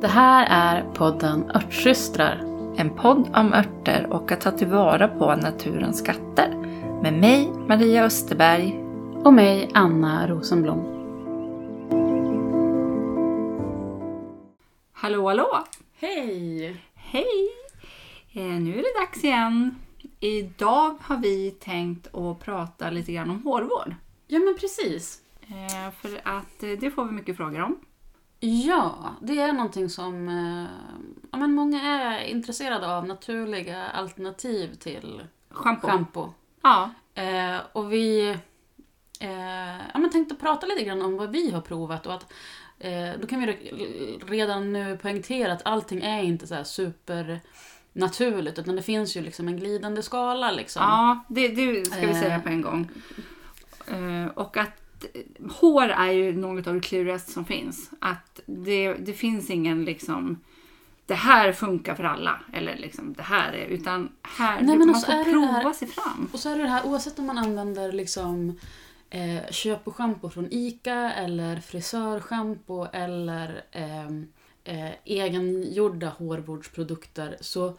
Det här är podden Örtsystrar. En podd om örter och att ta tillvara på naturens skatter. Med mig, Maria Österberg. Och mig, Anna Rosenblom. Hallå, hallå! Hej! Hej! Eh, nu är det dags igen. Idag har vi tänkt att prata lite grann om hårvård. Ja, men precis. Eh, för att eh, det får vi mycket frågor om. Ja, det är någonting som eh, ja, men många är intresserade av. Naturliga alternativ till Shampoo. schampo. Ja, Eh, och vi eh, ja, men tänkte prata lite grann om vad vi har provat. Och att, eh, då kan vi re- redan nu poängtera att allting är inte så super naturligt utan det finns ju liksom en glidande skala. Liksom. ja det, det ska vi säga Eh. på en gång. Eh, och att hår är ju något av det klurigaste som finns. Att det, det finns ingen liksom det här funkar för alla. Eller liksom det här är, utan här, Nej, man får prova här- sig fram. Och så är det det här oavsett om man använder liksom eh, köp och schampo från ICA eller frisörschampo eller ehm, eh, egengjorda hårvårdsprodukter så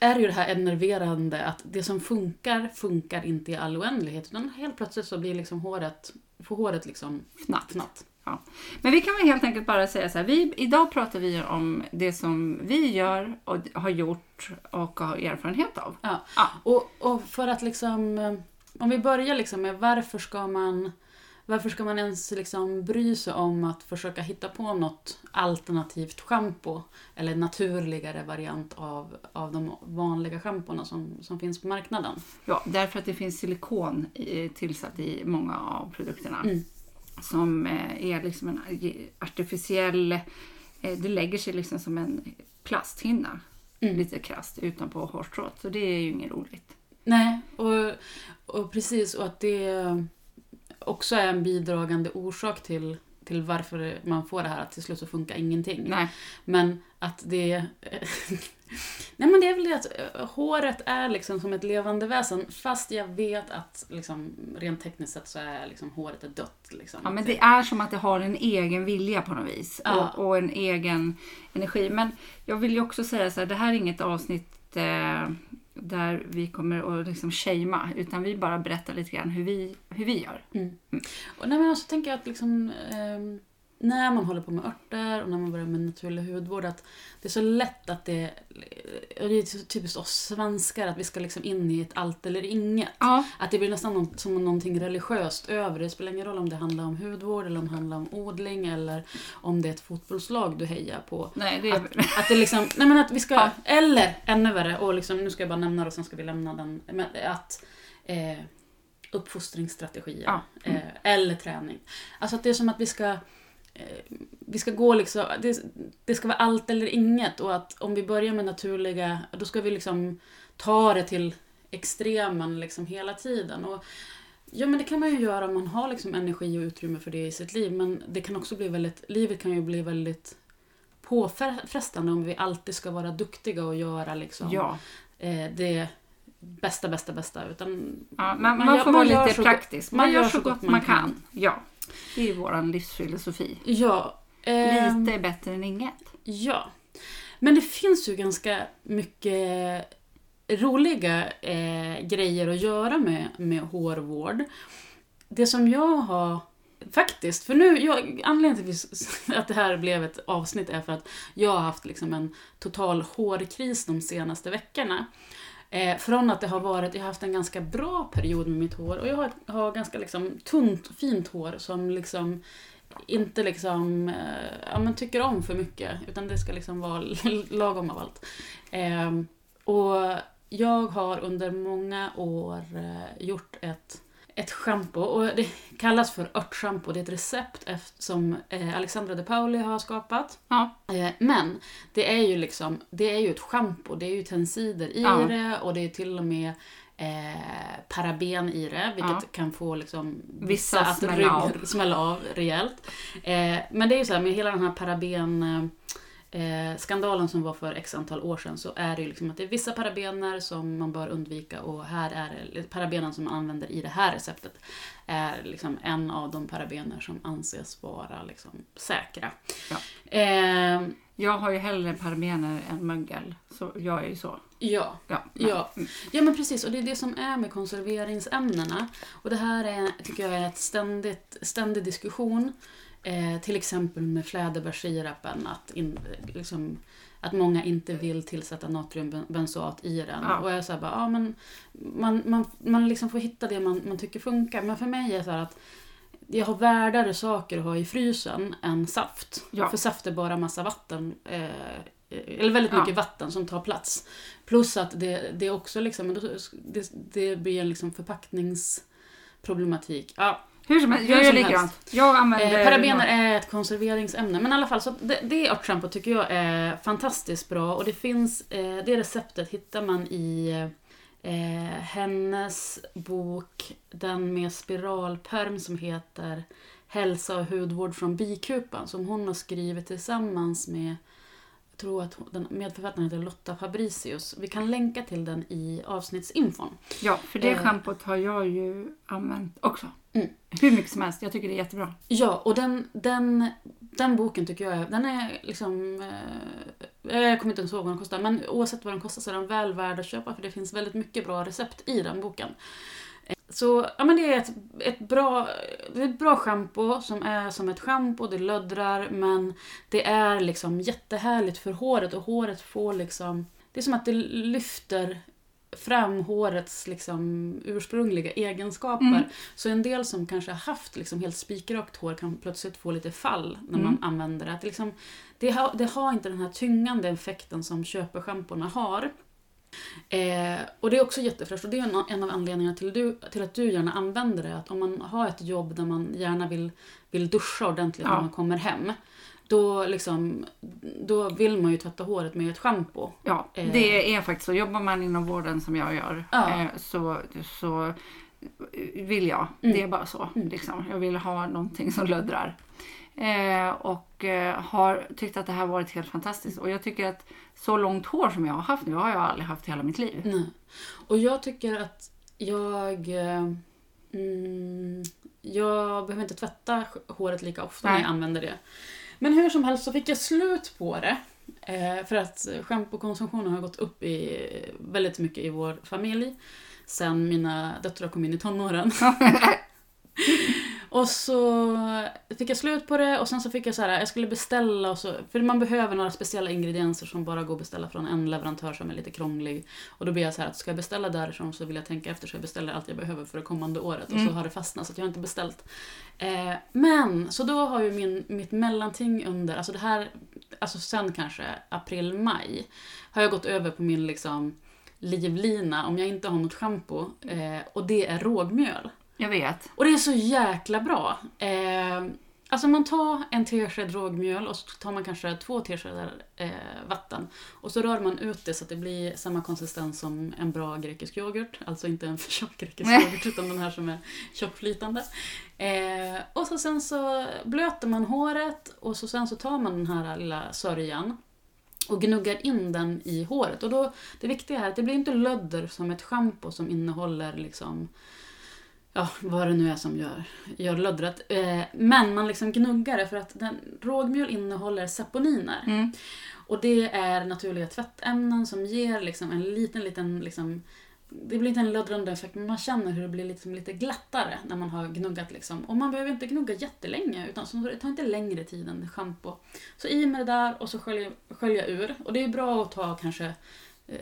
är ju det här enerverande att det som funkar, funkar inte i all oändlighet. Utan helt plötsligt så blir liksom håret, får håret liksom Fnatt. fnatt. Ja. Men vi kan väl helt enkelt bara säga så här. Vi, idag pratar vi om det som vi gör och har gjort och har erfarenhet av. Ja. Ja. Och, och för att liksom, eh, om vi börjar liksom med varför ska man varför ska man ens liksom bry sig om att försöka hitta på något alternativt schampo? Eller naturligare variant av, av de vanliga schampona som, som finns på marknaden. Ja, därför att det finns silikon i, tillsatt i många av produkterna. Mm. Som eh, är liksom en artificiell... eh, Det lägger sig liksom som en plasthinna. Mm. Lite krasst utanpå hårstrået. Så det är ju inget roligt. Nej, och, och precis. Och att det också är en bidragande orsak till, till varför man får det här att till slut så funkar ingenting. Nej. Men att det... Nej men det är väl det att eh, håret är liksom som ett levande väsen fast jag vet att liksom, rent tekniskt sett så är liksom, håret är dött. Liksom. Ja, men det är som att det har en egen vilja på något vis. Ja. Och, och en egen energi. Men jag vill ju också säga så här, det här är inget avsnitt eh, där vi kommer att liksom shamea. Utan vi bara berättar lite grann hur vi, hur vi gör. Mm. Och nej, men också tänker jag att liksom, ehm, när man håller på med örter och när man börjar med naturlig hudvård att det är så lätt att det, och det är typiskt oss svenskar, att vi ska liksom in i ett allt eller inget. Ja, Att det blir nästan som någonting religiöst över det. Spelar ingen roll om det handlar om hudvård eller om det handlar om odling eller om det är ett fotbollslag du hejar på. nej det är... Att, att det liksom, nej men att vi ska, Ja. eller ännu värre, och liksom, nu ska jag bara nämna det och sen ska vi lämna den. Men att eh, uppfostringsstrategier. Ja. Mm. Eh, eller träning. Alltså att det är som att vi ska eh, vi ska gå liksom, det, det ska vara allt eller inget och att om vi börjar med naturliga, då ska vi liksom ta det till extremen liksom hela tiden. Och, ja men det kan man ju göra om man har liksom energi och utrymme för det i sitt liv men det kan också bli väldigt, livet kan ju bli väldigt påfrestande om vi alltid ska vara duktiga och göra liksom Ja, eh, det bästa, bästa, bästa. Utan ja man, man, Man får man vara lite praktisk. gott- Man, gör så gott man kan. kan. Ja, det är vår livsfilosofi. Ja. ehm, Lite är bättre än inget. Ja. Men det finns ju ganska mycket roliga eh, grejer att göra med, med hårvård. Det som jag har Faktiskt, för nu, jag, anledningen till att det här blev ett avsnitt är för att jag har haft liksom en total hårkris de senaste veckorna. Eh, från att det har varit, jag har haft en ganska bra period med mitt hår och jag har, har ganska liksom tunt, fint hår som liksom inte liksom, eh, ja men tycker om för mycket utan det ska liksom vara lagom av allt. Eh, och jag har under många år eh, gjort ett ett schampo och det kallas för örtschampo. Det är ett recept som eh, Alexandra De Pauli har skapat. Ja. Eh, men det är ju liksom, det är ju ett schampo. Det är ju tensider i Ja. det och det är till och med eh, paraben i det, vilket Ja. kan få liksom Vissa att smälla av. smälla av rejält. Eh, men det är ju så här med hela den här paraben eh, skandalen som var för x antal år sedan så är det ju liksom att det är vissa parabener som man bör undvika och här är det parabenen som man använder i det här receptet är liksom en av de parabener som anses vara liksom säkra. Ja. Eh, Jag har ju hellre parabener än mögel, så jag är ju så. ja, Ja, Ja. Ja men precis och det är det som är med konserveringsämnena. Och det här är, tycker jag är ett ständigt, ständig diskussion. Eh, till exempel med fläderbärssirapen, att, in, liksom, att många inte vill tillsätta natriumbenzoat i den. Ja. Och jag säger bara, ja men man, man, man liksom får hitta det man, man tycker funkar. Men för mig är det så att jag har värdare saker att ha i frysen än saft. Ja. För saft är bara massa vatten. Eh, eller väldigt Ja. mycket vatten som tar plats. Plus att det, det är också liksom, det, det blir en liksom förpackningsproblematik. Ja, Hur som helst, jag gör likadant. Jag använder... eh, parabener är ett konserveringsämne. Men i alla fall, så det, det örtschampo tycker jag är fantastiskt bra. Och det finns, eh, det receptet hittar man i eh, hennes bok, den med spiralperm som heter Hälsa och hudvård från bikupan. Som hon har skrivit tillsammans med tror att hon- den medförfattaren heter Lotta Fabricius. Vi kan länka till den i avsnittsinfon. Ja, för det Eh. schampot har jag ju använt också. Mm. Hur mycket som helst. Jag tycker det är jättebra. Ja, och den, den, den boken tycker jag den är liksom, eh, jag kommer inte ens ihåg vad den kostar, men oavsett vad den kostar så är den väl värd att köpa för det finns väldigt mycket bra recept i den boken. Så ja, men det är ett, ett bra, ett bra schampo som är som ett schampo, det löddrar men det är liksom jättehärligt för håret och håret får liksom, det är som att det lyfter fram hårets liksom ursprungliga egenskaper. Mm. Så en del som kanske har haft liksom helt spikrakt hår kan plötsligt få lite fall när Mm. man använder det. Att det, liksom, det, har, det har inte den här tyngande effekten som köpeschampona har. Eh, och det är också jättefräscht och det är en, en av anledningarna till, du, till att du gärna använder det. Att om man har ett jobb där man gärna vill, vill duscha ordentligt Ja. när man kommer hem. Då, liksom, då vill man ju tvätta håret med ett schampo. Ja, Eh. det är faktiskt så. Jobbar man inom vården som jag gör Ja. eh, så, så vill jag. Mm. Det är bara så. Mm. Liksom. Jag vill ha någonting som löddrar. Eh, och eh, har tyckt att det här varit helt fantastiskt. Och jag tycker att så långt hår som jag har haft nu har jag aldrig haft i hela mitt liv. Nej. Och jag tycker att jag... eh, Mm, jag behöver inte tvätta håret lika ofta när Nej. jag använder det. Men hur som helst så fick jag slut på det. Eh, för att schampokonsumtionen har gått upp i, väldigt mycket i vår familj. Sen mina döttrar kom in i tonåren. och så fick jag slut på det och sen så fick jag så här, jag skulle beställa och så, för man behöver några speciella ingredienser som bara går att beställa från en leverantör som är lite krånglig. Och då blir jag så här att ska jag beställa därifrån så vill jag tänka efter så jag beställer allt jag behöver för det kommande året. Och så Mm. har det fastnat så jag har inte beställt. Eh, men, så då har ju min, mitt mellanting under, alltså det här, alltså sen kanske april-maj, har jag gått över på min liksom livlina om jag inte har något schampo. Eh, och det är rågmjöl. Jag vet. Och det är så jäkla bra. Eh, alltså man tar en tesked rågmjöl och så tar man kanske två teskedar eh, vatten. Och så rör man ut det så att det blir samma konsistens som en bra grekisk yoghurt. Alltså inte en för tjock grekisk yoghurt utan den här som är tjockflytande. Eh, och så sen så blöter man håret och så sen så tar man den här lilla sörjan och gnuggar in den i håret. Och då, det viktiga är att det blir inte lödder som ett schampo som innehåller liksom ja, vad det nu är som gör, gör löddret. Eh, men man liksom gnuggar det för att den, rågmjöl innehåller saponiner. Mm. Och det är naturliga tvättämnen som ger liksom en liten, liten liksom, det blir inte en löddrande effekt men man känner hur det blir liksom lite glattare när man har gnuggat. Liksom. Och man behöver inte gnugga jättelänge utan så det tar inte längre tid än schampo. Så i med det där och så skölja, skölja ur. Och det är bra att ta kanske eh,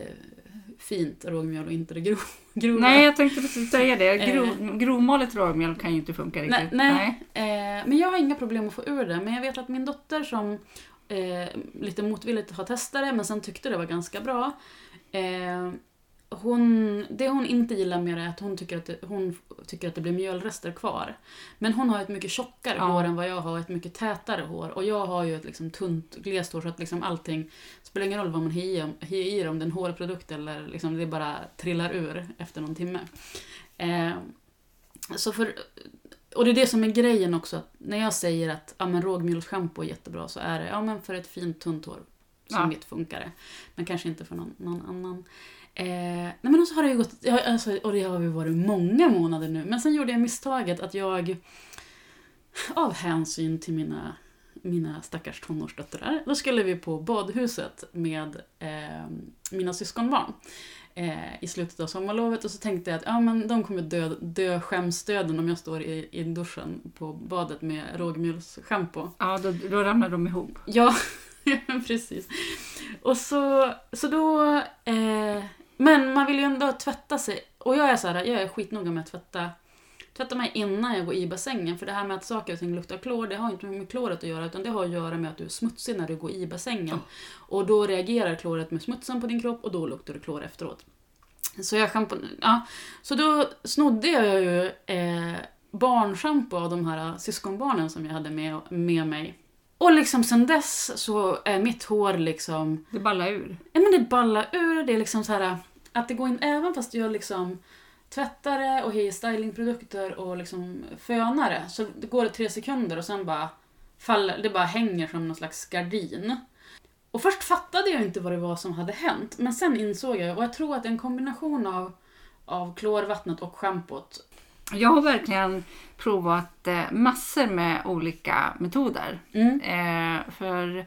fint rågmjöl och inte det grov, grova. Nej, jag tänkte precis säga det. Eh. Grov, grovmalet rågmjöl kan ju inte funka riktigt. Nej, nej. Eh, men jag har inga problem att få ur det. Men jag vet att min dotter som eh, lite motvilligt har testat det men sen tyckte det var ganska bra. Eh, hon, det hon inte gillar med det är att hon tycker att det, hon tycker att det blir mjölrester kvar. Men hon har ett mycket tjockare Ja. hår än vad jag har ett mycket tätare hår. Och jag har ju ett liksom tunt, glest hår så att liksom allting spelar ingen roll vad man har i, det, om det är en hårprodukt eller liksom det bara trillar ur efter någon timme. Eh, så för, och det är det som är grejen också. Att när jag säger att ja, men rågmjölsschampo är jättebra så är det ja, men för ett fint tunt hår. som Ja. mitt funkade. Men kanske inte för någon, någon annan. Eh, nej men och så har det ju gått, alltså, och det har ju varit många månader nu. Men sen gjorde jag misstaget att jag, av hänsyn till mina, mina stackars tonårsdöttrar, då skulle vi på badhuset med eh, mina syskonbarn eh, i slutet av sommarlovet och så tänkte jag att ja, men de kommer dö, dö skämsdöden om jag står i, i duschen på badet med rågmjölsschampo. Ja, då, då ramlar de ihop. Ja, precis. Och så, så då... Eh, men man vill ju ändå tvätta sig. Och jag är så här, jag är skitnoga med att tvätta, tvätta mig innan jag går i bassängen. För det här med att saker och ting luktar klor, det har inte med kloret att göra. Utan det har att göra med att du är smutsig när du går i bassängen. Och då reagerar kloret med smutsen på din kropp och då luktar det klor efteråt. Så jag ja. Så då snodde jag ju eh, barnschampo av de här syskonbarnen som jag hade med, med mig. Och liksom sen dess så är mitt hår liksom, Det ballar ur. ja men det ballar ur, det är liksom så här att det går in, även fast jag liksom tvättar det och har stylingprodukter och liksom fönar det, så det går det tre sekunder och sen bara faller, det bara hänger som någon slags gardin. Och först fattade jag inte vad det var som hade hänt, men sen insåg jag, och jag tror att det är en kombination av, av klorvattnet och schampot. Jag har verkligen provat eh, massor med olika metoder. Mm. Eh, för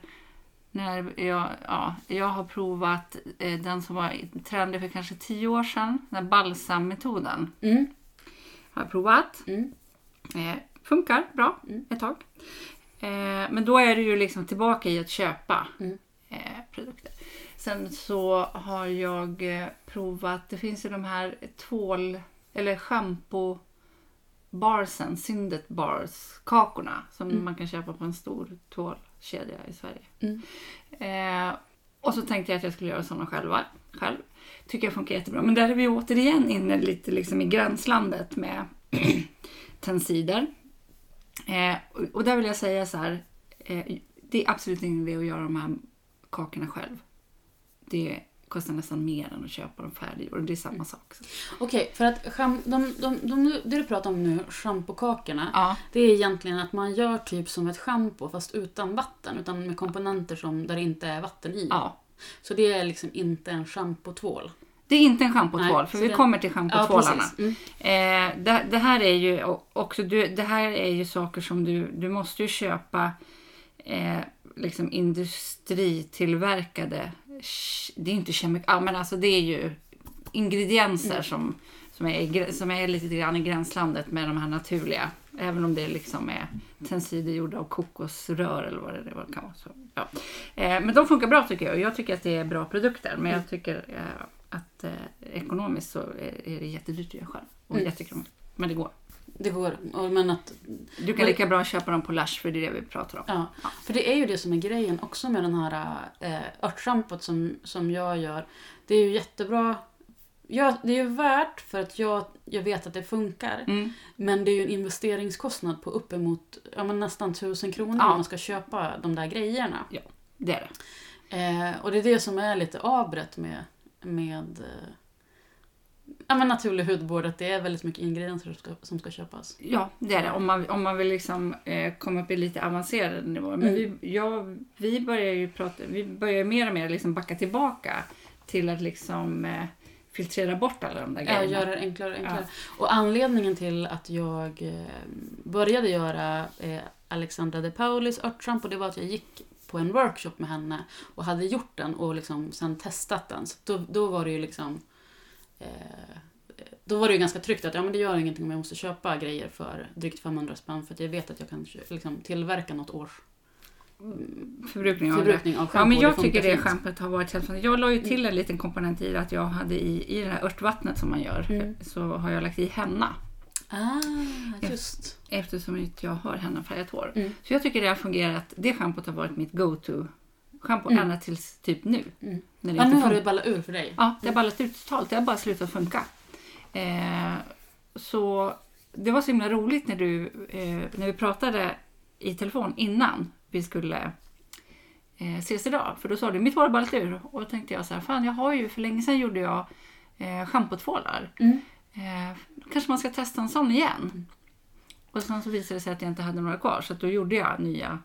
när jag, ja, jag har provat eh, den som var trendig för kanske tio år sedan, den här balsammetoden. Mm. Har jag provat. Mm. Eh, funkar bra Mm. ett tag. Eh, men då är det ju liksom tillbaka i att köpa Mm. eh, produkter. Sen så har jag eh, provat, det finns ju de här tvål eller shampoo barsen, Syndet bars, kakorna som Mm. man kan köpa på en stor tvålkedja i Sverige. Mm. Eh, och så tänkte jag att jag skulle göra sådana själva, själv. Tycker jag funkar jättebra. Men där är vi återigen inne lite liksom i gränslandet med tensider. Eh, och, och där vill jag säga så här. Eh, det är absolut ingen idé att göra de här kakorna själv. Det kostar nästan mer än att köpa dem färdiggjorda. Det är samma sak. Okej, för att scham- de, de, de, det du pratar om nu, schampokakorna, Ja, det är egentligen att man gör typ som ett schampo fast utan vatten, utan med komponenter som, där det inte är vatten i. ja. Så det är liksom inte en schampotvål. Det är inte en schampotvål, för vi det- kommer till Ja, schampotvålarna. precis. Mm. Eh, det, det här är ju också du, det här är ju saker som du, du måste ju köpa eh, liksom industritillverkade, det är inte kemikalier, ja, men alltså det är ju ingredienser Mm. som, som, är, som är lite grann i gränslandet med de här naturliga. Även om det liksom är tensider gjorda av kokosrör eller vad det, vad kan vara. Så, ja. eh, men de funkar bra tycker jag. Jag tycker att det är bra produkter. Men jag tycker eh, att eh, ekonomiskt så är, är det jättedyrt att göra själv. Och Mm. jättekrångligt. Men det går. Det går, men att Du kan lika bra köpa dem på Lush för det är det vi pratar om. Ja, för det är ju det som är grejen också med den här eh, örtschampot som, som jag gör. Det är ju jättebra. Ja, det är ju värt för att jag, jag vet att det funkar. Mm. Men det är ju en investeringskostnad på uppemot ja, men nästan tusen kronor Ja. om man ska köpa de där grejerna. Det är det. Eh, och det är det som är lite avbrett med, med eh, ja, men naturlig hudvård. Att det är väldigt mycket ingredienser som ska, som ska köpas. Ja, det är det. Om man, om man vill liksom, eh, komma upp i lite avancerade nivåer. Men Mm. vi, ja, vi börjar ju prata, vi börjar mer och mer liksom backa tillbaka till att liksom eh, filtrera bort alla de där Ja, grejerna. göra det enklare och enklare. Och anledningen till att jag eh, började göra eh, Alexandra de Paulis örtschampo det var att jag gick på en workshop med henne och hade gjort den och liksom sen testat den. Så då, då var det ju liksom då var det ju ganska tryggt att ja, men det gör ingenting om jag måste köpa grejer för drygt 500 spänn för att jag vet att jag kan liksom, tillverka något års Förbrukning av förbrukning av. Ja, men jag tycker det schampot har varit helt fantastiskt. Jag la ju till en liten komponent i det att jag hade i, i det här örtvattnet som man gör. Mm. Så har jag lagt i henna. Ah, just. Eftersom jag har hennafärgat hår. Mm. Så jag tycker det har fungerat. Det schampot har varit mitt go-to schampo Mm. ända tills typ nu. Mm. När det Ja, inte nu har det ballat ur för dig. Ja, det har ballat ut totalt. Det har bara slutat funka. Eh, så det var så himla roligt när, du, eh, när vi pratade i telefon innan vi skulle eh, ses idag. För då sa du mitt hår har ballat ur. Och då tänkte jag så här, fan jag har ju för länge sedan gjorde jag eh, schampotvålar. Mm. Eh, kanske man ska testa en sån igen. Och sen så visade det sig att jag inte hade några kvar så att då gjorde jag nya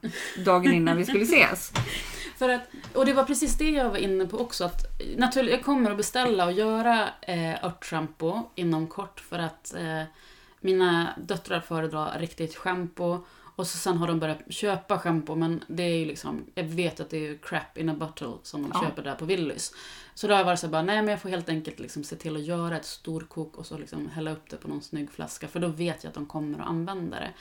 dagen innan vi skulle ses. För att, och det var precis det jag var inne på också. Att naturligt, jag kommer att beställa och göra eh, örtschampo inom kort för att eh, mina döttrar föredrar riktigt schampo. Och så sen har de börjat köpa schampo men det är ju liksom, jag vet att det är crap in a bottle som de Ja. köper där på Willys. Så då har jag varit så bara, nej men jag får helt enkelt liksom se till att göra ett storkok och så liksom hälla upp det på någon snygg flaska för då vet jag att de kommer att använda det.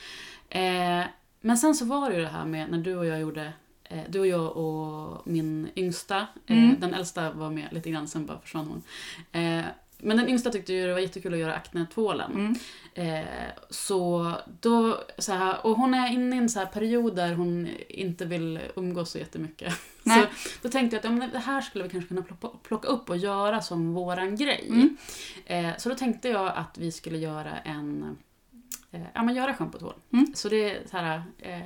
Eh, men sen så var det ju det här med när du och jag gjorde eh, du och jag och min yngsta, eh, Mm. den äldsta var med lite grann, sen bara försvann hon. Men den yngsta tyckte ju det var jättekul att göra aknetvålen. Mm. Eh, så då, så här, och hon är inne i en så här period där hon inte vill umgås så jättemycket. Nej. Så då tänkte jag att ja, det här skulle vi kanske kunna plocka, plocka upp och göra som våran grej. Mm. Eh, så då tänkte jag att vi skulle göra en eh, Ja men göra schampotvål. Mm. Så det är så här, eh,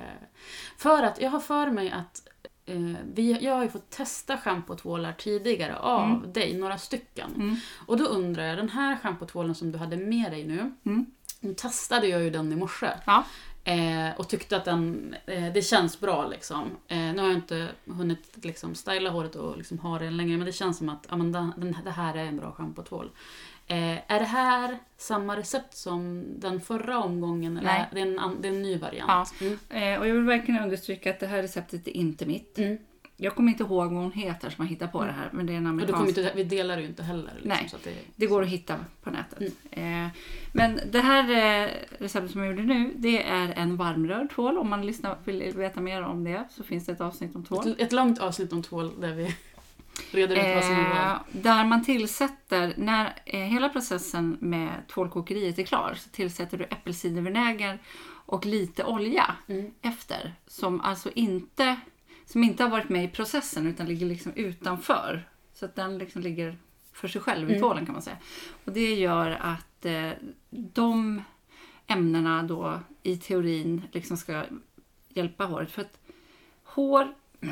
För att jag har för mig att eh, vi, jag har ju fått testa schampotvålar tidigare av Mm. dig, några stycken. Mm. Och då undrar jag, den här schampotvålen som du hade med dig nu, Mm. nu testade jag ju den i morse. Ja. Eh, och tyckte att den, eh, det känns bra liksom. Eh, nu har jag inte hunnit liksom, styla håret och liksom, ha det längre men det känns som att ja, men den, den, det här är en bra schampotvål. Eh, är det här samma recept som den förra omgången? Eller Nej. Det, är en, det är en ny variant? Ja. Mm. Eh, och jag vill verkligen understryka att det här receptet är inte mitt. Mm. Jag kommer inte ihåg vad hon heter som har hittat på det här. Men det är en amerikansk inte, vi delar det ju inte heller. Liksom, Nej. Det, Det går att hitta på nätet. Eh, men det här eh, receptet som jag gjorde nu, det är en varmrörd tvål. Om man lyssnar, vill veta mer om det så finns det ett avsnitt om tvål. ett, ett långt avsnitt om tvål där vi reder ut vad som är. Eh, där man tillsätter, när eh, hela processen med tvålkokeriet är klar, så tillsätter du äppelcidervinäger och lite olja Mm. efter. Som alltså inte, som inte har varit med i processen utan ligger liksom utanför. Så att den liksom ligger för sig själv i Mm. tvålen kan man säga. Och det gör att eh, de ämnena då i teorin liksom ska hjälpa håret. För att hår,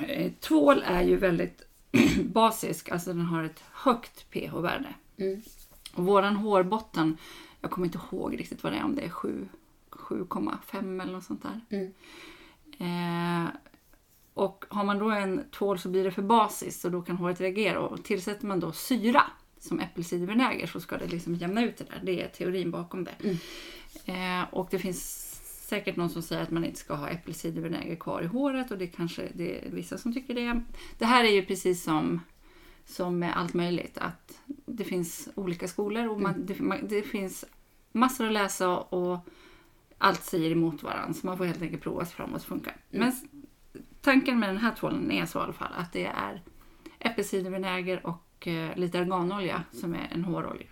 eh, tvål är ju väldigt basisk, alltså den har ett högt pH-värde. Mm. Och våran hårbotten, jag kommer inte ihåg riktigt vad det är, om det är 7, 7,5 eller något sånt där. Mm. Eh, och har man då en tvål så blir det för basiskt och då kan håret reagera. Och tillsätter man då syra som äppelcidervinäger så ska det liksom jämna ut det där. Det är teorin bakom det. Mm. Eh, och det finns säkert någon som säger att man inte ska ha äppelcidervinäger kvar i håret och det kanske det är vissa som tycker det. Det här är ju precis som, som med allt möjligt att det finns olika skolor och man, det, man, det finns massor att läsa och allt säger emot varandra så man får helt enkelt prova sig fram vad som funkar. Men s- tanken med den här tvålen är så i alla fall att det är äppelcidervinäger och eh, lite arganolja som är en hårolja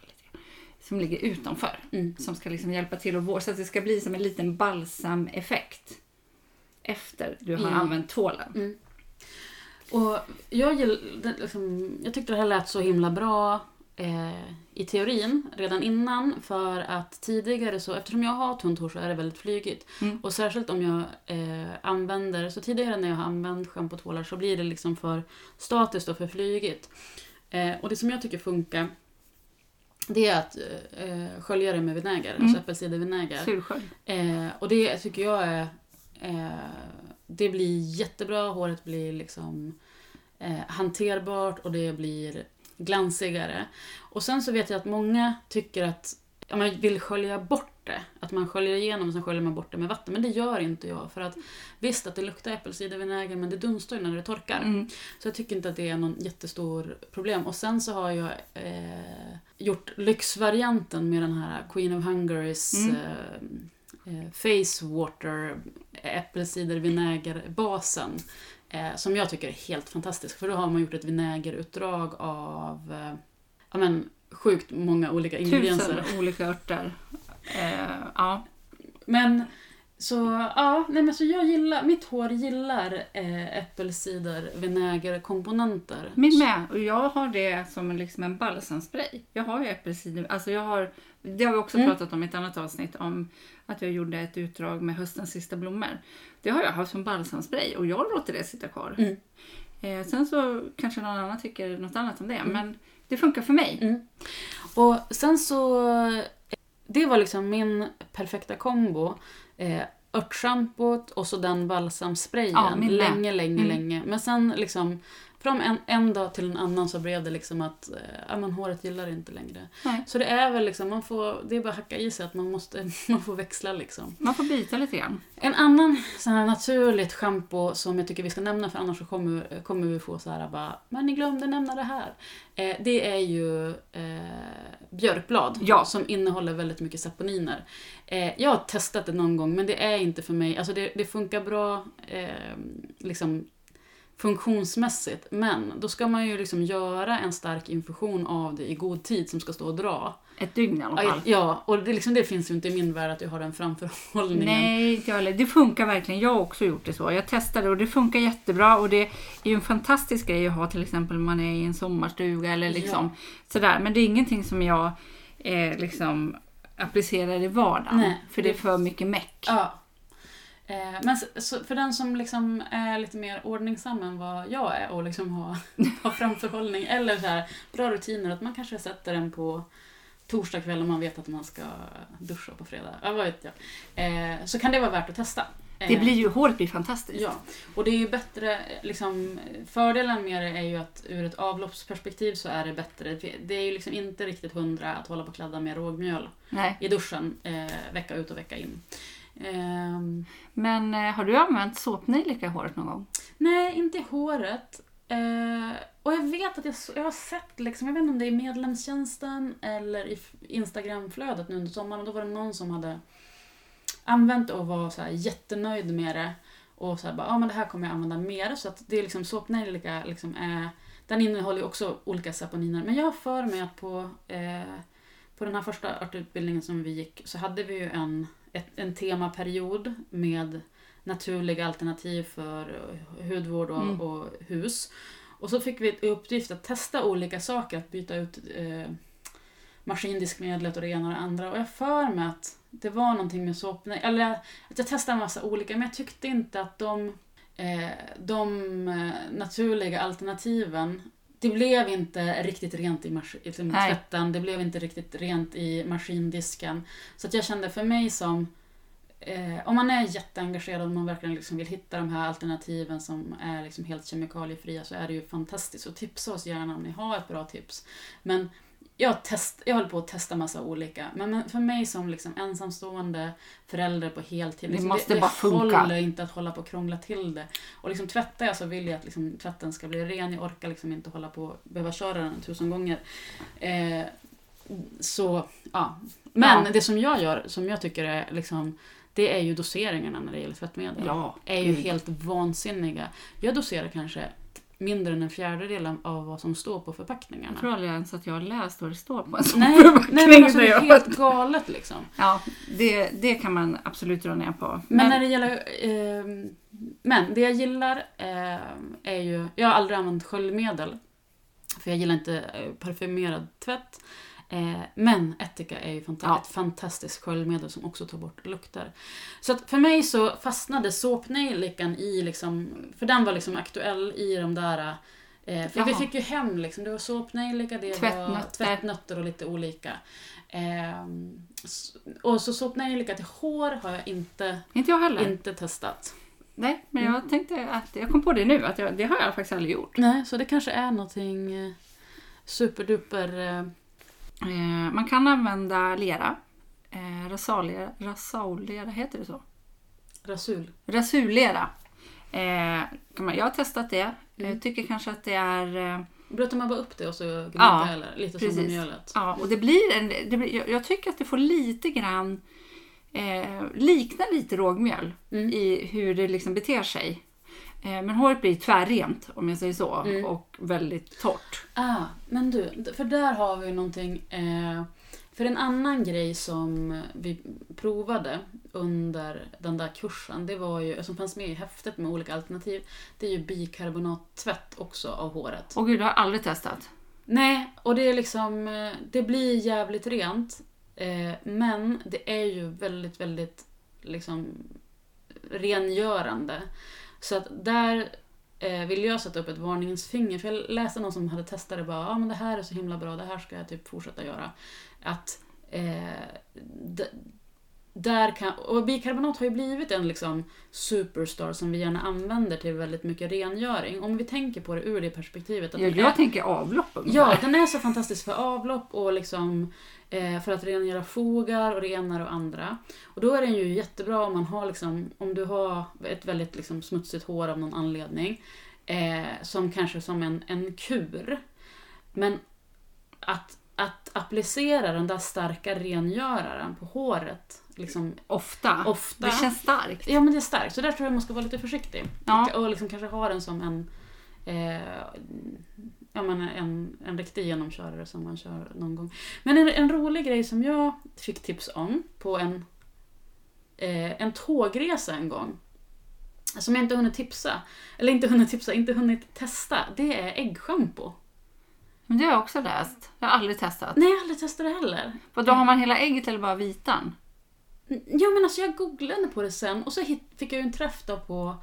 som ligger utanför. Mm. Som ska liksom hjälpa till att vårda så att det ska bli som en liten balsameffekt efter du har Mm. använt tvålen. Mm. Och jag, liksom, jag tyckte det här lät så himla bra eh, i teorin redan innan för att tidigare så, eftersom jag har tunt hår så är det väldigt flygigt. Mm. Och särskilt om jag eh, använder, så tidigare när jag har använt schampotvålar så blir det liksom för statiskt och för flygigt. Eh, och det som jag tycker funkar det är att eh, skölja det med vinäger, Mm. alltså äppelcidervinäger. Surskölj. Eh, och det tycker jag är... Eh, det blir jättebra, håret blir liksom eh, hanterbart och det blir glansigare. Och sen så vet jag att många tycker att ja, man vill skölja bort det. Att man sköljer igenom och sen sköljer man bort det med vatten. Men det gör inte jag. För att visst att det luktar äppelcidervinäger men det dunstar ju när det torkar. Mm. Så jag tycker inte att det är någon jättestor problem. Och sen så har jag eh, gjort lyxvarianten med den här Queen of Hungarys Mm. eh, eh, Face Water äppelcidervinägerbasen. Eh, som jag tycker är helt fantastisk. För då har man gjort ett vinägerutdrag av eh, ja, men, sjukt många olika ingredienser. Tusen olika örter. Eh, ja. Men så, ja, nej men så jag gillar, mitt hår gillar eh, äppelcidervinägerkomponenter. Min med. Och jag har det som en, liksom en balsamspray. Jag har ju äppelcider. Alltså jag har, det har vi också Mm. pratat om i ett annat avsnitt. Om att jag gjorde ett utdrag med höstens sista blommor. Det har jag haft som balsamspray och jag låter det sitta kvar. Mm. Eh, sen så kanske någon annan tycker något annat om det. Men det funkar för mig. Mm. Och sen så det var liksom min perfekta kombo. Eh, örtschampot och så den balsamsprayen. Ja, länge, länge, Mm. länge. Men sen liksom från en, en dag till en annan så blev det liksom att eh, men håret gillar det inte längre. Nej. Så det är väl liksom, man får, det är bara att hacka i sig att man måste, man får växla liksom. Man får byta lite grann. En annan sån här naturligt schampo som jag tycker vi ska nämna för annars så kommer, kommer vi få så här bara Men ni glömde nämna det här. Eh, det är ju eh, björkblad Ja. som innehåller väldigt mycket saponiner. Eh, jag har testat det någon gång men det är inte för mig. Alltså det, det funkar bra eh, liksom funktionsmässigt men då ska man ju liksom göra en stark infusion av det i god tid som ska stå och dra. Ett dygn i alla Ja, fall. ja och det, liksom, det finns ju inte i min värld att jag har den framförhållningen. Nej, inte jag heller. Det funkar verkligen. Jag har också gjort det så. Jag testade och det funkar jättebra. Och det är ju en fantastisk grej att ha till exempel om man är i en sommarstuga eller liksom sådär. Men det är ingenting som jag eh, liksom applicerar i vardagen. Nej, för det är för mycket meck. Ja. Eh, men så, så för den som liksom är lite mer ordningsam än vad jag är och liksom har, har framförhållning eller så här, bra rutiner, att man kanske sätter den på torsdag kväll om man vet att man ska duscha på fredag. Ja, vad vet jag. Eh, så kan det vara värt att testa. Eh, Det blir ju, håret blir fantastiskt. Ja, och det är ju bättre, liksom, fördelen med det är ju att ur ett avloppsperspektiv så är det bättre. Det är ju liksom inte riktigt hundra att hålla på och kladda med rågmjöl Nej. i duschen eh, vecka ut och vecka in. Ehm, Men eh, har du använt såpnejlika i håret någon gång? nej, inte i håret. Eh, och jag vet att jag, jag har sett, liksom, jag vet inte om det är i medlemstjänsten eller i Instagramflödet nu under sommaren. Då var det någon som hade använt och var så här jättenöjd med det. Och så här, bara, ja men det här kommer jag använda mer. Så att det är liksom såpnejlika liksom är, den innehåller ju också olika saponiner. Men jag har för mig att på, eh, på den här första örtutbildningen som vi gick så hade vi ju en, ett, en temaperiod med naturliga alternativ för eh, hudvård och, Mm. och hus. Och så fick vi i uppgift att testa olika saker, att byta ut eh, maskindiskmedlet och det ena och det andra. Och jag för mig att det var någonting med såp... nej, Eller att jag testade en massa olika, men jag tyckte inte att de, eh, de eh, naturliga alternativen det blev inte riktigt rent i mas- i liksom tvätten, det blev inte riktigt rent i maskindisken. Så att jag kände för mig som Eh, om man är jätteengagerad och man verkligen liksom vill hitta de här alternativen som är liksom helt kemikaliefria så är det ju fantastiskt. Och tipsa oss gärna om ni har ett bra tips. Men jag, test, jag håller på att testa massa olika. Men, men för mig som liksom ensamstående förälder på heltid, Det liksom, måste det, bara det funka. håller inte att hålla på och krångla till det. Och liksom tvättar jag så vill jag att liksom, tvätten ska bli ren. Jag orkar liksom inte hålla på och behöva köra den tusen gånger. Eh, så, ja. Men Ja. det som jag gör, som jag tycker är liksom det är ju doseringarna när det gäller tvättmedel. Ja, är ju gud. helt vansinniga. Jag doserar kanske mindre än en fjärdedel av vad som står på förpackningarna. Jag tror aldrig ens att jag har läst vad det står på en sån Nej, nej men alltså, det är förpackning. helt galet liksom. Ja, det, det kan man absolut dra ner på. Men, när det gäller... Eh, men det jag gillar eh, är ju... Jag har aldrig använt sköljmedel. För jag gillar inte eh, parfymerad tvätt. Eh, men Etika är ju fanta- Ja. ett fantastiskt sköljmedel som också tar bort lukter. Så att för mig så fastnade såpnejlikan i liksom... För den var liksom aktuell i de där... Eh, för vi Jaha. fick ju hem liksom, det var såpnejlika, det var Tvättnötter. tvättnötter och lite olika. S- och så såpnejlika till hår har jag inte, Inte jag heller. inte testat. Nej, men Mm. jag tänkte att jag kom på det nu, att jag, det har jag faktiskt aldrig gjort. Nej, så det kanske är någonting eh, superduper... Eh, Eh, man kan använda lera. Eh, rasalera, rasaulera, heter det så? rasul. Rasurlera. Eh, jag har testat det. Mm. Jag tycker kanske att det är... Eh, Blöter man bara upp det och så gnuggar Ja, eller lite som precis. med mjölet. ja, och det blir en, det blir, jag, jag tycker att det får lite grann... Eh, liknar lite rågmjöl Mm. i hur det liksom beter sig. Eh, men håret blir tvärrent om jag säger så. Mm. Och väldigt torrt. Ah, men du, för där har vi någonting... Eh, för en annan grej som vi provade under den där kursen, det var ju, som fanns med i häftet med olika alternativ, det är ju bikarbonattvätt också av håret. Och gud, det har jag aldrig testat. Nej, och det är liksom, eh, det blir jävligt rent. Eh, men det är ju väldigt, väldigt liksom rengörande. Så att där eh, vill jag sätta upp ett varningens finger. För jag läste någon som hade testat det och bara, ja men det här är så himla bra, det här ska jag typ fortsätta göra. Att eh, där kan, och bikarbonat har ju blivit en liksom superstar som vi gärna använder till väldigt mycket rengöring. Om vi tänker på det ur det perspektivet. Att Ja, jag är- tänker avlopp. Ja, den är så fantastisk för avlopp och liksom eh, för att rengöra fogar och renar och andra. Och då är den ju jättebra om man har liksom, om du har ett väldigt liksom smutsigt hår av någon anledning. Eh, som kanske som en, en kur. Men att, att applicera den där starka rengöraren på håret liksom Ofta. ofta. Det känns starkt. Ja men det är starkt, så där tror jag man ska vara lite försiktig. Ja. Och liksom kanske ha den som en, eh, ja, men en, en riktig genomkörare som man kör någon gång. Men en, en rolig grej som jag fick tips om på en, eh, en tågresa en gång. Som jag inte hunnit tipsa, eller inte hunnit tipsa, inte hunnit testa. Det är äggschampo. Men det har jag också läst. Jag har aldrig testat. Nej, jag har aldrig testat det heller. Vad då har man hela ägget eller bara vitan? Ja men alltså jag googlade på det sen och så fick jag ju en träff då på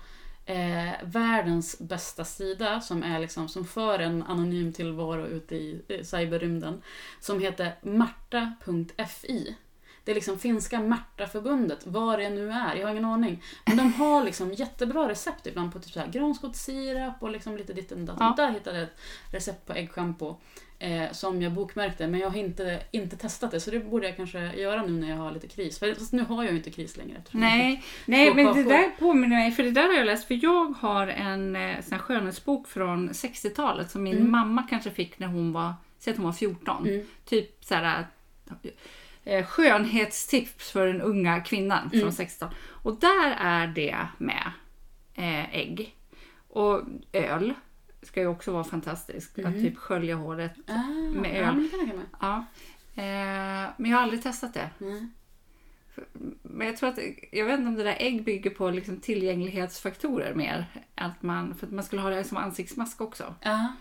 eh, världens bästa sida som är liksom som för en anonym tillvaro ute i eh, cyberrymden. Som heter marta.fi. Det liksom finska Martaförbundet, vad det nu är, jag har ingen aning. Men de har liksom jättebra recept ibland på typ så här och liksom lite ditt och datt. Ja. Där hittade jag ett recept på äggschampo eh, som jag bokmärkte, men jag har inte, inte testat det. Så det borde jag kanske göra nu när jag har lite kris. För fast nu har jag ju inte kris längre. Nej, nej men det där påminner mig, för det där har jag läst, för jag har en eh, sån här skönhetsbok från 60-talet som min Mm. mamma kanske fick när hon var, säg att hon var 14. Mm. Typ så här, eh, skönhetstips för den unga kvinnan Mm. från 60-talet. Och där är det med eh, ägg. Och öl ska ju också vara fantastiskt. Att Mm. typ skölja håret. Ah, Med Ja, öl. men. Ja. Eh, men jag har aldrig testat det. Nej. Men jag tror att, jag vet inte om det där ägg bygger på liksom tillgänglighetsfaktorer mer. Att man, för att man skulle ha det som ansiktsmask också. Ja.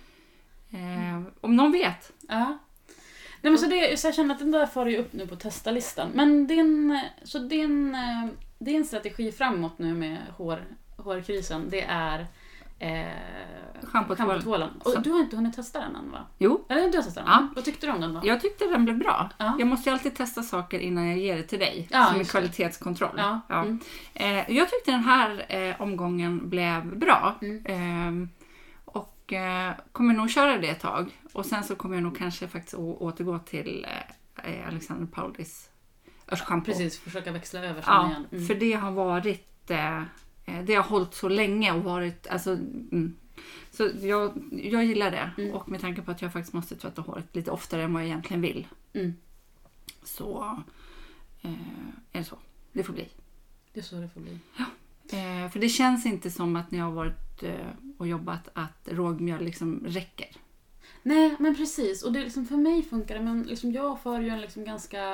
Eh, om någon vet. Ja. Nej, men så, det, så jag känner att den där får ju upp nu på testa-listan. Men det är en, så det är en, det är en strategi framåt nu med hår, hårkrisen. Det är eh, Schampotvål. schampotvålen. Och du har inte hunnit testa den än va? Jo, Eller du har testat den? Ja. Vad tyckte du om den då? jag tyckte den blev bra. Ja. Jag måste ju alltid testa saker innan jag ger det till dig. Ja, som en kvalitetskontroll. Ja. Mm. Eh, jag tyckte den här eh, omgången blev bra. Mm. Eh, och eh, kommer nog köra det ett tag. Och sen så kommer jag nog kanske faktiskt återgå till eh, Alexander Paulis örtschampo. Precis, försöka växla över sen Ja, igen. Mm. för det har varit... Eh, eh, det har hållit så länge och varit... Alltså, mm. Så jag, jag gillar det. Mm. Och med tanke på att jag faktiskt måste tvätta håret lite oftare än vad jag egentligen vill. Mm. Så eh, är det så. Det får bli. Det är så det får bli. Eh, för det känns inte som att jag har varit eh, och jobbat att rågmjöl liksom räcker. Nej, men precis. Och det liksom, för mig funkar det, men liksom, jag för ju en liksom ganska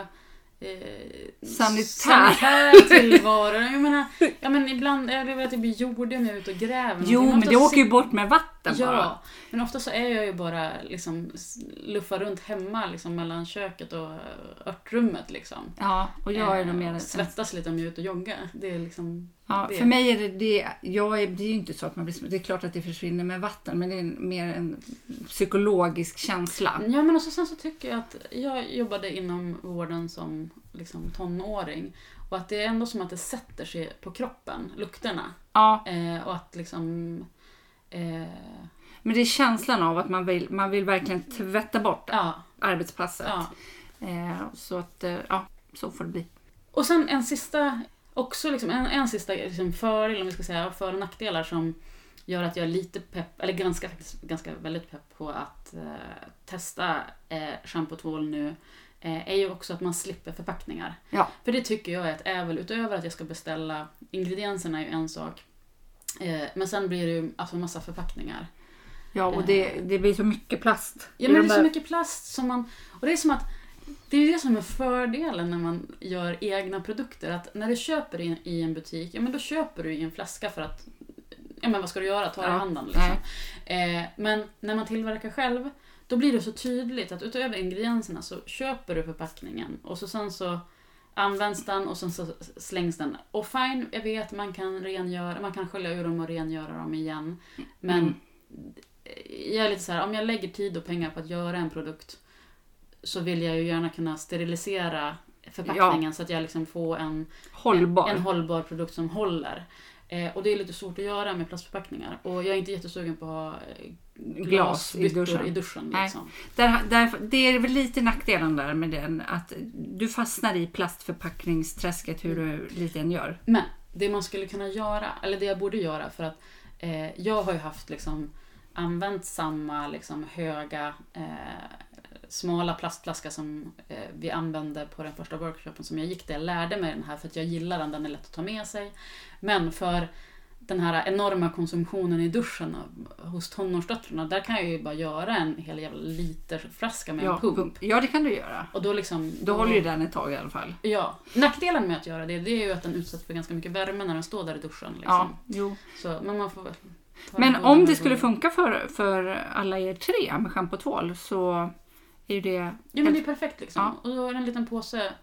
eh, Sanitär. sanitär tillvaro. Jag menar, ja, men ibland, jag vet att jag blir jordig när jag är ute och gräver. Jo, men det åker ju bort med vatten bara. Ja, men ofta så är jag ju bara liksom luffar runt hemma liksom, mellan köket och örtrummet. Liksom. Ja, och jag är nog Eh, mer... Svettas lite om jag är ute och joggar. Det är liksom... Ja, det. för mig är det det, jag är, det är ju inte så att man blir Det är klart att det försvinner med vatten, men det är mer en psykologisk känsla. Ja, men också sen så tycker jag att jag jobbade inom vården som liksom, tonåring. Och att det är ändå som att det sätter sig på kroppen, lukterna. Ja, Eh, och att liksom... Eh, men det är känslan av att man vill, man vill verkligen tvätta bort ja, arbetspasset. ja. Eh, så att, eh, ja, så får det bli. Och sen en sista, också liksom, en, en sista liksom fördel, om vi ska säga, för och nackdelar som gör att jag är lite pepp, eller ganska, faktiskt, ganska väldigt pepp på att eh, testa eh, shampoo och tvål nu, eh, är ju också att man slipper förpackningar. Ja. För det tycker jag är ett ävel, utöver att jag ska beställa, ingredienserna är ju en sak, men sen blir det ju alltså en massa förpackningar. Ja, och det, det blir så mycket plast. Ja men de det är så mycket plast som man... Och det är som att... Det är det som är fördelen när man gör egna produkter. Att när du köper i, i en butik, ja men då köper du i en flaska för att... Ja men vad ska du göra? Ta det i Ja, handen liksom. Eh, men när man tillverkar själv, då blir det så tydligt att utöver ingredienserna så köper du förpackningen och så sen så används den och sen så slängs den. Och fine, jag vet man kan rengöra, man kan skölja ur dem och rengöra dem igen. Men Mm. jag är lite så här, om jag lägger tid och pengar på att göra en produkt så vill jag ju gärna kunna sterilisera förpackningen så att jag liksom får en, Hållbar. en, en hållbar produkt som håller. Eh, och det är lite svårt att göra med plastförpackningar. Och jag är inte jättesugen på att ha eh, Glas i duschen. i duschen. Liksom. Där, där, det är väl lite nackdelen där med den. Att du fastnar i plastförpackningsträsket hur du lite än gör. Men det man skulle kunna göra, eller det jag borde göra för att eh, jag har ju haft liksom använt samma liksom höga eh, smala plastflaska som eh, vi använde på den första workshopen som jag gick där jag lärde mig den här för att jag gillar den, den är lätt att ta med sig. Men för den här enorma konsumtionen i duschen hos tonårsdöttrarna, där kan jag ju bara göra en hel jävla literflaska med Ja, en pump. pump. ja, det kan du göra. Och då liksom... Då håller ju den ett tag i alla fall. Ja. Nackdelen med att göra det, det är ju att den utsätts för ganska mycket värme när den står där i duschen. Liksom. Ja, jo. Så, men man får Men om det skulle funka för, för alla er tre med schampo och tvål så är ju det Ja men det är perfekt liksom. Ja. Och då är det en liten påse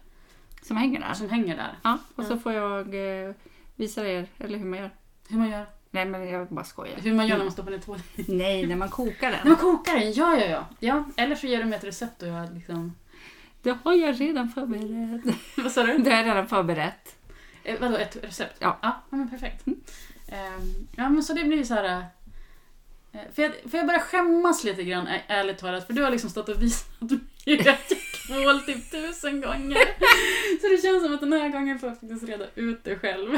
som hänger där. som hänger där. Ja, och så får jag eh, visa er, eller hur man gör. Hur man gör, Nej, men jag bara skojar. hur man gör när man stoppar ner tvål. Nej, när man kokar När den. man kokar den, ja ja ja. ja. Eller så ger du mig ett recept och jag liksom... Det har jag redan förberett. Vad sa du? Det har jag redan förberett. Eh, vadå, ett recept? Ja. Ja, men perfekt. Ehm, ja men så det blir ju så här... eh, För jag, för jag börjar skämmas lite grann, ärligt talat, för du har liksom stått och visat mig hur jag kål typ tusen gånger. Så det känns som att den här gången får jag faktiskt reda ut det själv.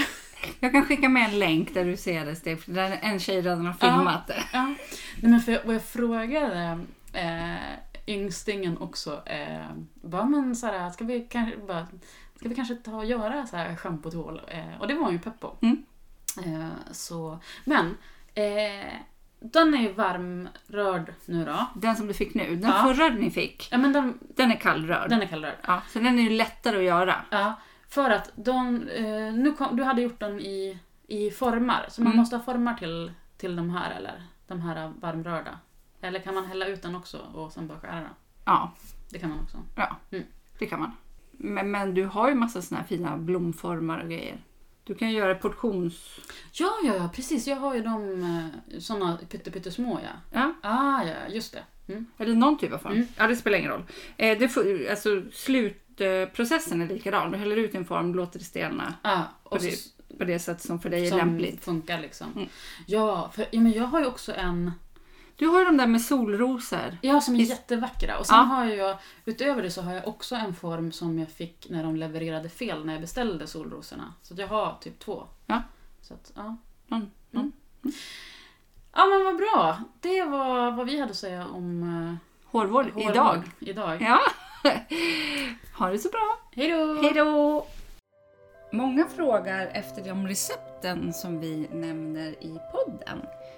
Jag kan skicka med en länk där du ser det, Steve. Där en tjej redan har filmat det. Ja. Nej, men för jag, och jag frågade eh, ynglingen också, eh, bara, men så här, ska vi kanske bara Ska vi kanske ta och göra så här schampo och tvål? Eh, och det var hon ju pepp på. Mm. Eh, så, men eh, den är ju varmrörd nu då. Den som du fick nu. Den Ja. förra ni fick, Ja men den, den är kallrörd. den är kallrörd. Ja, så den är ju lättare att göra. Ja, för att de, eh, nu kom, du hade gjort den i, i formar, så man Mm. måste ha formar till, till de här eller? De här varmrörda. Eller kan man hälla ut den också och sen bara skära den? Ja, Det kan man också. ja Mm. det kan man. Men, men du har ju massa såna här fina blomformar och grejer. Du kan göra portions... Ja, ja, ja, precis. Jag har ju de eh, såna pytte, pyttesmå ja. Ja, Ah, ja, just det. Mm. eller någon typ av form. Mm. Ja, det spelar ingen roll. Eh, det får, alltså, slutprocessen är likadan. Du häller ut en form, låter det stelna Ah, och På det- på det sätt som för dig är som lämpligt. funkar liksom. Mm. Ja, för ja, men jag har ju också en, Du har ju de där med solrosor. ja som är Visst. jättevackra. Och sen Ja. har jag, utöver det så har jag också en form som jag fick när de levererade fel när jag beställde solrosorna. Så jag har typ två. Ja. Så att, ja. Mm. Mm. Ja men vad bra. Det var vad vi hade att säga om Hårvård uh, hårvård idag. idag. Ja. ha det så bra. Hej då! Hej då! Många frågar efter de recepten som vi nämner i podden.